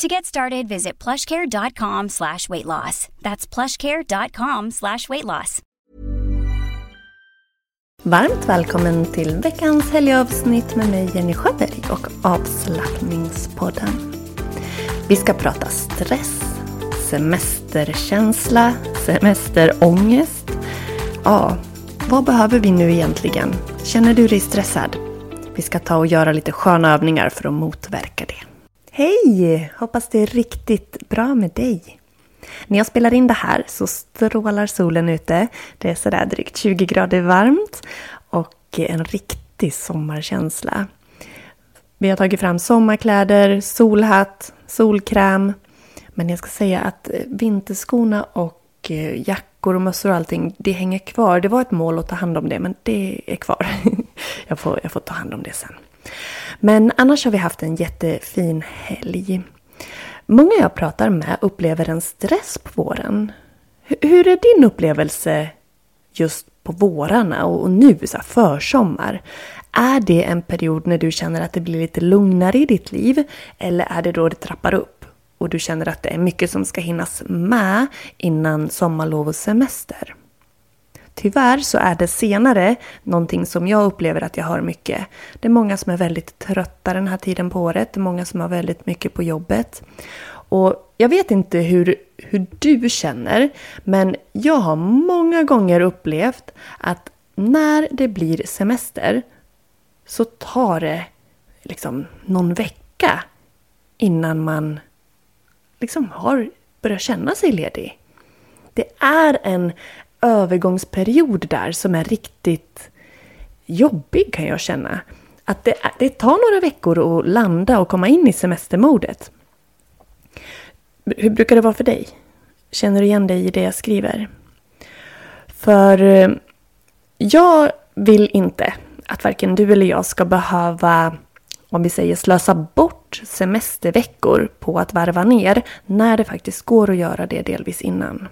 To get started, visit plushcare.com slash weight loss. That's plushcare.com slash weight loss. Varmt välkommen till veckans helgavsnitt med mig Jenny Sjöberg och avslappningspodden. Vi ska prata stress, semesterkänsla, semesterångest. Ja, vad behöver vi nu egentligen? Känner du dig stressad? Vi ska ta och göra lite sköna övningar för att motverka det. Hej! Hoppas det är riktigt bra med dig. När jag spelar in det här så strålar solen ute. Det är sådär drygt 20 grader varmt och en riktig sommarkänsla. Vi har tagit fram sommarkläder, solhatt, solkräm. Men jag ska säga att eh, vinterskorna och eh, jackor och mössor och allting, det hänger kvar. Det var ett mål att ta hand om det, men det är kvar. Jag får, jag får ta hand om det sen. Men annars har vi haft en jättefin helg. Många jag pratar med upplever en stress på våren. Hur är din upplevelse just på vårarna och nu, så här, försommar? Är det en period när du känner att det blir lite lugnare i ditt liv? Eller är det då det trappar upp och du känner att det är mycket som ska hinnas med innan sommarlov och semester? Tyvärr så är det senare någonting som jag upplever att jag har mycket. Det är många som är väldigt trötta den här tiden på året. Det är många som har väldigt mycket på jobbet. Och jag vet inte hur, hur du känner, men jag har många gånger upplevt att när det blir semester så tar det liksom någon vecka innan man liksom har börjat känna sig ledig. Det är en övergångsperiod där som är riktigt jobbig kan jag känna. Att det, det tar några veckor att landa och komma in i semestermodet. Hur brukar det vara för dig? Känner du igen dig i det jag skriver? För eh, jag vill inte att varken du eller jag ska behöva, om vi säger slösa bort semesterveckor på att varva ner när det faktiskt går att göra det delvis innan.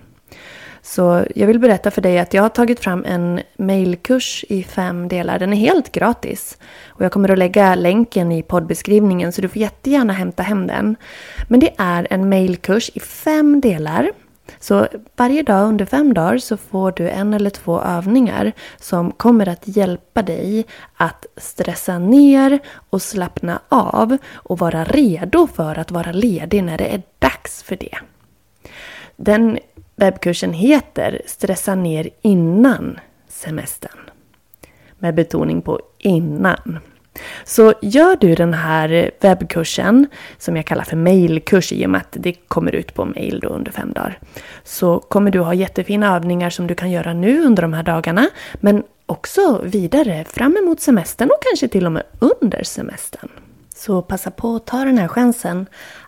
Så jag vill berätta för dig att jag har tagit fram en mailkurs i fem delar. Den är helt gratis. Och jag kommer att lägga länken i poddbeskrivningen så du får jättegärna hämta hem den. Men det är en mailkurs i fem delar. Så varje dag under fem dagar så får du en eller två övningar som kommer att hjälpa dig att stressa ner och slappna av och vara redo för att vara ledig när det är dags för det. Den Webbkursen heter Stressa ner innan semestern. Med betoning på innan. Så gör du den här webbkursen, som jag kallar för mailkurs i och med att det kommer ut på mail då under fem dagar, så kommer du ha jättefina övningar som du kan göra nu under de här dagarna, men också vidare fram emot semestern och kanske till och med under semestern. Så passa på att ta den här chansen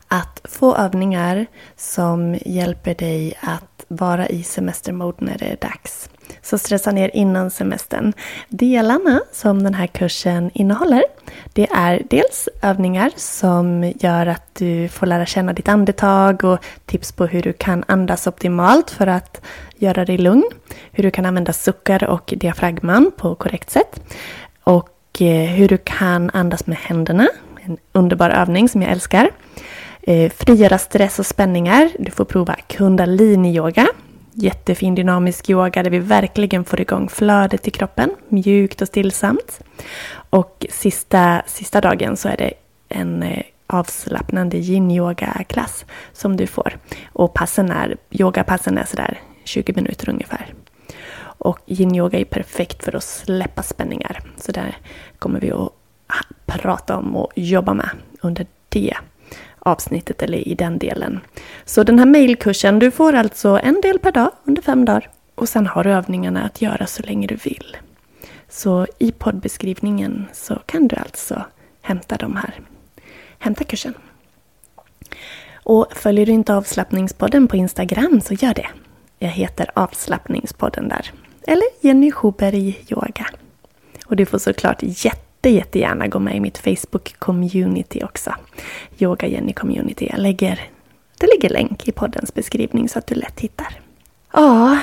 att få övningar som hjälper dig att vara i semestermode när det är dags. Så stressa ner innan semestern. Delarna som den här kursen innehåller det är dels övningar som gör att du får lära känna ditt andetag och tips på hur du kan andas optimalt för att göra dig lugn. Hur du kan använda suckar och diafragman på korrekt sätt. Och eh, hur du kan andas med händerna. En underbar övning som jag älskar. Eh, Frigöra stress och spänningar. Du får prova kundalini-yoga. Jättefin dynamisk yoga där vi verkligen får igång flödet i kroppen. Mjukt och stillsamt. Och sista, sista dagen så är det en eh, avslappnande yin-yoga-klass som du får. Och passen är, yogapassen är sådär 20 minuter ungefär. Och yin-yoga är perfekt för att släppa spänningar. Så där kommer vi att prata om och jobba med under det avsnittet eller i den delen. Så den här mailkursen, du får alltså en del per dag under fem dagar. Och sen har du övningarna att göra så länge du vill. Så i poddbeskrivningen så kan du alltså hämta de här. Hämta kursen. Och följer du inte avslappningspodden på Instagram så gör det. Jag heter avslappningspodden där. Eller Jenny Schuberg Yoga. Och du får såklart jätte, jättegärna gå med i mitt Facebook-community också. Yoga Jenny Community. Jag lägger, det ligger länk i poddens beskrivning så att du lätt hittar. Ja,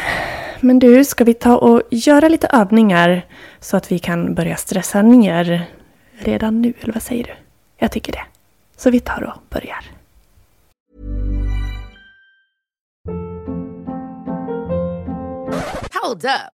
men du, ska vi ta och göra lite övningar så att vi kan börja stressa ner redan nu, eller vad säger du? Jag tycker det. Så vi tar och börjar. Hold up.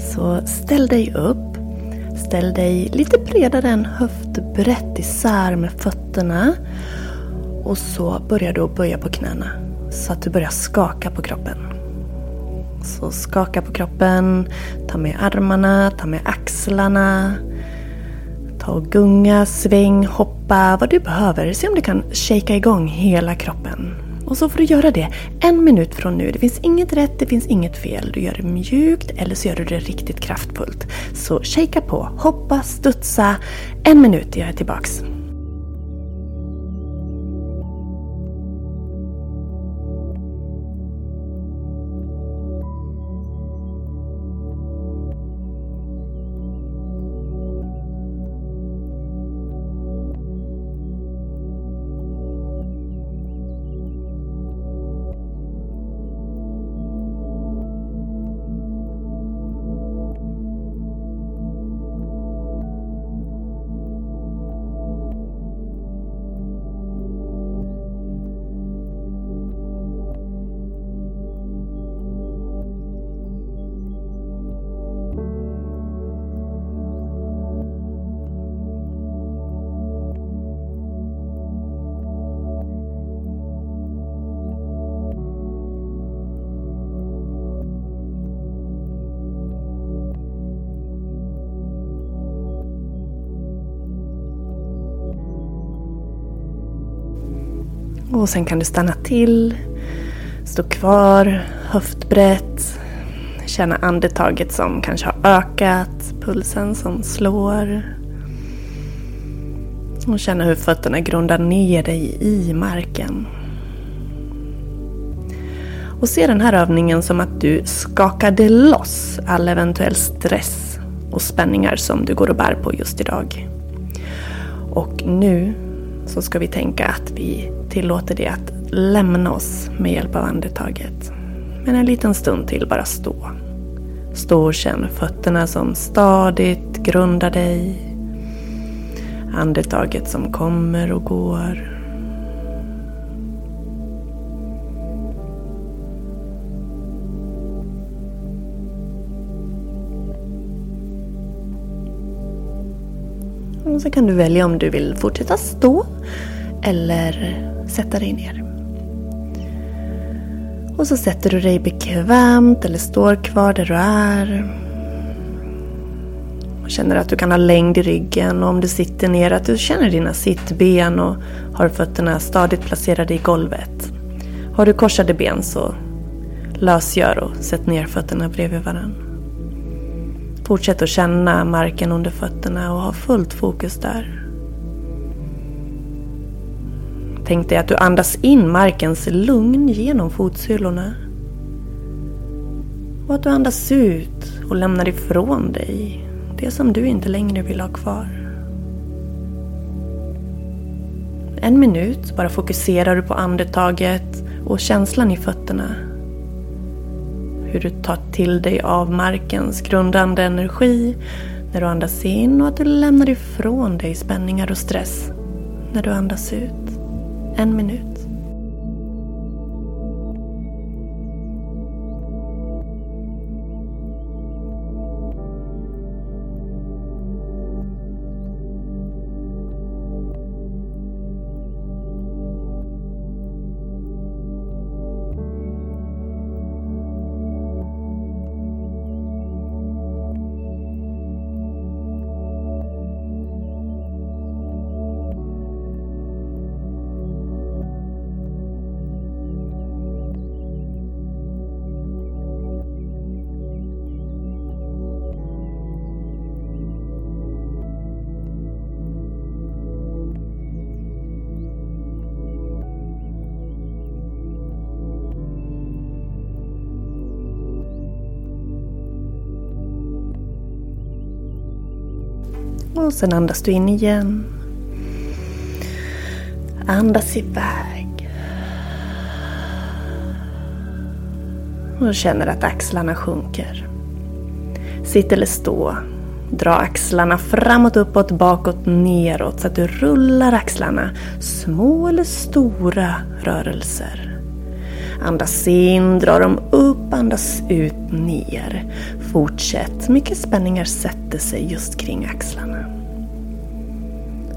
Så ställ dig upp. Ställ dig lite bredare än höftbrett isär med fötterna. Och så börjar du att böja på knäna. Så att du börjar skaka på kroppen. Så skaka på kroppen, ta med armarna, ta med axlarna. Ta och gunga, sväng, hoppa, vad du behöver. Se om du kan shaka igång hela kroppen. Och så får du göra det en minut från nu. Det finns inget rätt, det finns inget fel. Du gör det mjukt eller så gör du det riktigt kraftfullt. Så shakea på, hoppa, studsa. En minut, jag är tillbaks. Och sen kan du stanna till, stå kvar, höftbrett. Känna andetaget som kanske har ökat, pulsen som slår. Och känna hur fötterna grundar ner dig i marken. Och se den här övningen som att du skakade loss all eventuell stress och spänningar som du går och bär på just idag. Och nu så ska vi tänka att vi tillåter det att lämna oss med hjälp av andetaget. Men en liten stund till bara stå. Stå och känn fötterna som stadigt grundar dig. Andetaget som kommer och går. Så kan du välja om du vill fortsätta stå eller sätta dig ner. Och så sätter du dig bekvämt eller står kvar där du är. Och känner att du kan ha längd i ryggen och om du sitter ner att du känner dina sittben och har fötterna stadigt placerade i golvet. Har du korsade ben så lösgör och sätt ner fötterna bredvid varandra. Fortsätt att känna marken under fötterna och ha fullt fokus där. Tänk dig att du andas in markens lugn genom fotsulorna. Och att du andas ut och lämnar ifrån dig det som du inte längre vill ha kvar. En minut bara fokuserar du på andetaget och känslan i fötterna. Hur du tar till dig av markens grundande energi när du andas in och att du lämnar ifrån dig spänningar och stress när du andas ut. En minut. Och sen andas du in igen. Andas iväg. Och känner att axlarna sjunker. Sitt eller stå. Dra axlarna framåt, uppåt, bakåt, neråt så att du rullar axlarna. Små eller stora rörelser. Andas in, dra dem upp, andas ut, ner. Fortsätt. Mycket spänningar sätter sig just kring axlarna.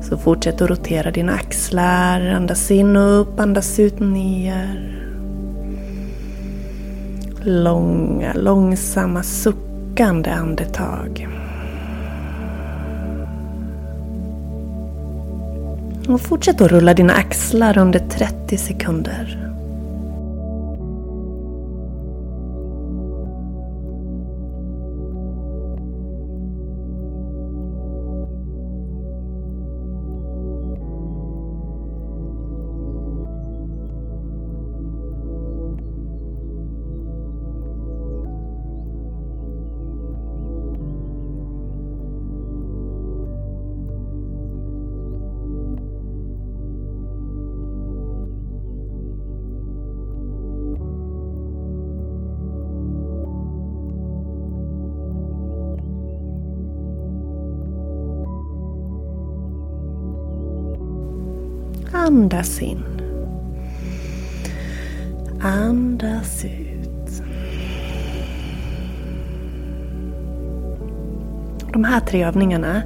Så fortsätt att rotera dina axlar. Andas in och upp, andas ut, ner. Långa, långsamma, suckande andetag. Och fortsätt att rulla dina axlar under 30 sekunder. Andas in. Andas ut. De här tre övningarna,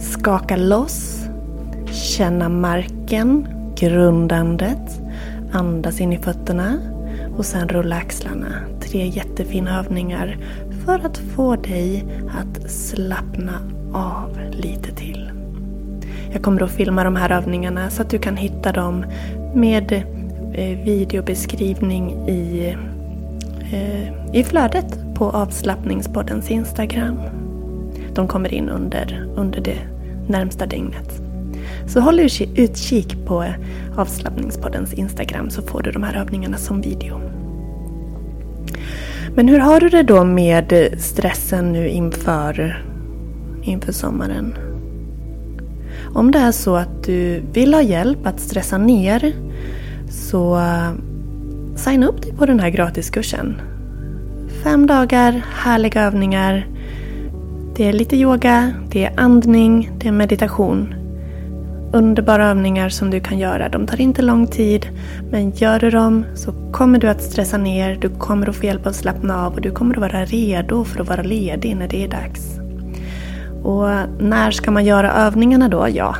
skaka loss, känna marken, grundandet, andas in i fötterna och sen rulla axlarna. Tre jättefina övningar för att få dig att slappna av lite till. Jag kommer att filma de här övningarna så att du kan hitta dem med eh, videobeskrivning i, eh, i flödet på avslappningspoddens Instagram. De kommer in under, under det närmsta dygnet. Så håll utkik på avslappningspoddens Instagram så får du de här övningarna som video. Men hur har du det då med stressen nu inför inför sommaren. Om det är så att du vill ha hjälp att stressa ner så eh, signa upp dig på den här gratiskursen. Fem dagar, härliga övningar. Det är lite yoga, det är andning, det är meditation. Underbara övningar som du kan göra. De tar inte lång tid, men gör du dem så kommer du att stressa ner, du kommer att få hjälp att slappna av och du kommer att vara redo för att vara ledig när det är dags. Och när ska man göra övningarna då? Ja,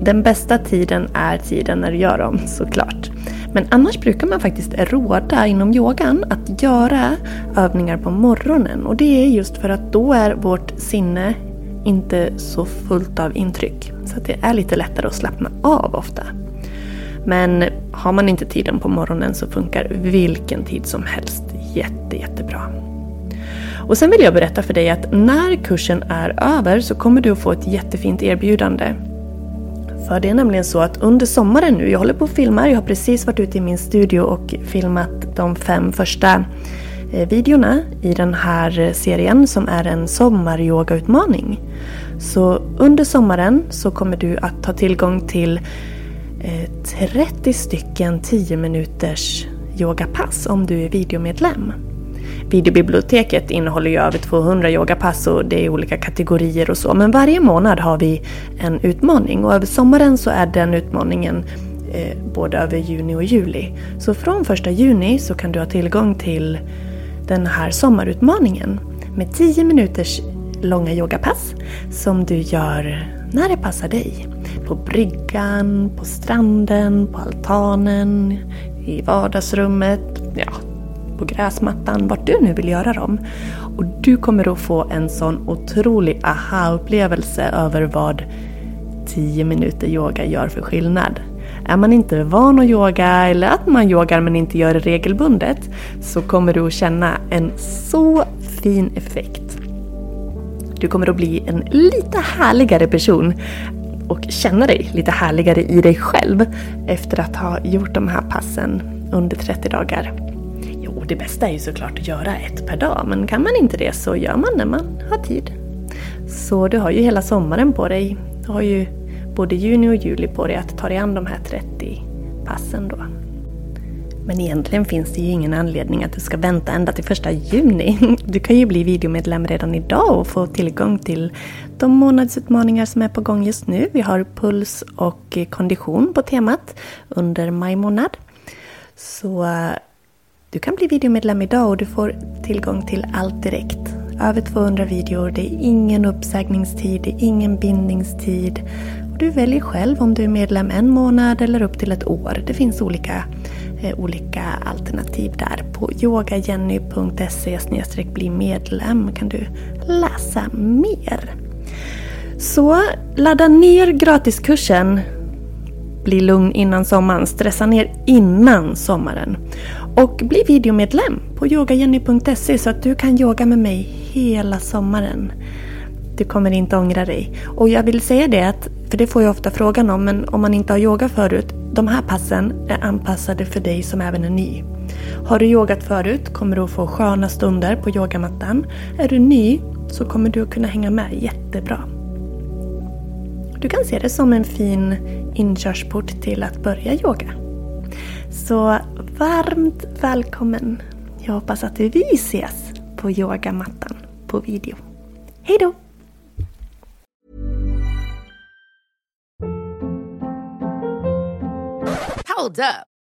den bästa tiden är tiden när du gör dem såklart. Men annars brukar man faktiskt råda inom yogan att göra övningar på morgonen. Och det är just för att då är vårt sinne inte så fullt av intryck. Så det är lite lättare att slappna av ofta. Men har man inte tiden på morgonen så funkar vilken tid som helst jätte, jättebra. Och sen vill jag berätta för dig att när kursen är över så kommer du att få ett jättefint erbjudande. För det är nämligen så att under sommaren nu, jag håller på och filmar, jag har precis varit ute i min studio och filmat de fem första eh, videorna i den här serien som är en sommaryogautmaning. Så under sommaren så kommer du att ha tillgång till eh, 30 stycken 10 minuters yogapass om du är videomedlem. Videobiblioteket innehåller ju över 200 yogapass och det är olika kategorier och så. Men varje månad har vi en utmaning och över sommaren så är den utmaningen eh, både över juni och juli. Så från första juni så kan du ha tillgång till den här sommarutmaningen med 10 minuters långa yogapass som du gör när det passar dig. På bryggan, på stranden, på altanen, i vardagsrummet, ja, på gräsmattan, vart du nu vill göra dem. Och du kommer att få en sån otrolig aha-upplevelse över vad 10 minuter yoga gör för skillnad. Är man inte van att yoga eller att man yogar men inte gör det regelbundet så kommer du att känna en så fin effekt. Du kommer att bli en lite härligare person och känna dig lite härligare i dig själv efter att ha gjort de här passen under 30 dagar det bästa är ju såklart att göra ett per dag, men kan man inte det så gör man när man har tid. Så du har ju hela sommaren på dig. Du har ju både juni och juli på dig att ta dig an de här 30 passen då. Men egentligen finns det ju ingen anledning att du ska vänta ända till första juni. Du kan ju bli videomedlem redan idag och få tillgång till de månadsutmaningar som är på gång just nu. Vi har puls och kondition på temat under maj månad. Så du kan bli videomedlem idag och du får tillgång till allt direkt. Över 200 videor, det är ingen uppsägningstid, det är ingen bindningstid. Och du väljer själv om du är medlem en månad eller upp till ett år. Det finns olika, eh, olika alternativ där. På yogajenny.se bli medlem kan du läsa mer. Så ladda ner gratiskursen Bli lugn innan sommaren, stressa ner innan sommaren. Och bli videomedlem på yogajenny.se så att du kan yoga med mig hela sommaren. Du kommer inte ångra dig. Och jag vill säga det att, för det får jag ofta frågan om, men om man inte har yoga förut, de här passen är anpassade för dig som även är ny. Har du yogat förut kommer du att få sköna stunder på yogamattan. Är du ny så kommer du att kunna hänga med jättebra. Du kan se det som en fin inkörsport till att börja yoga. Så varmt välkommen! Jag hoppas att vi ses på yogamattan på video. Hej då! Hold up.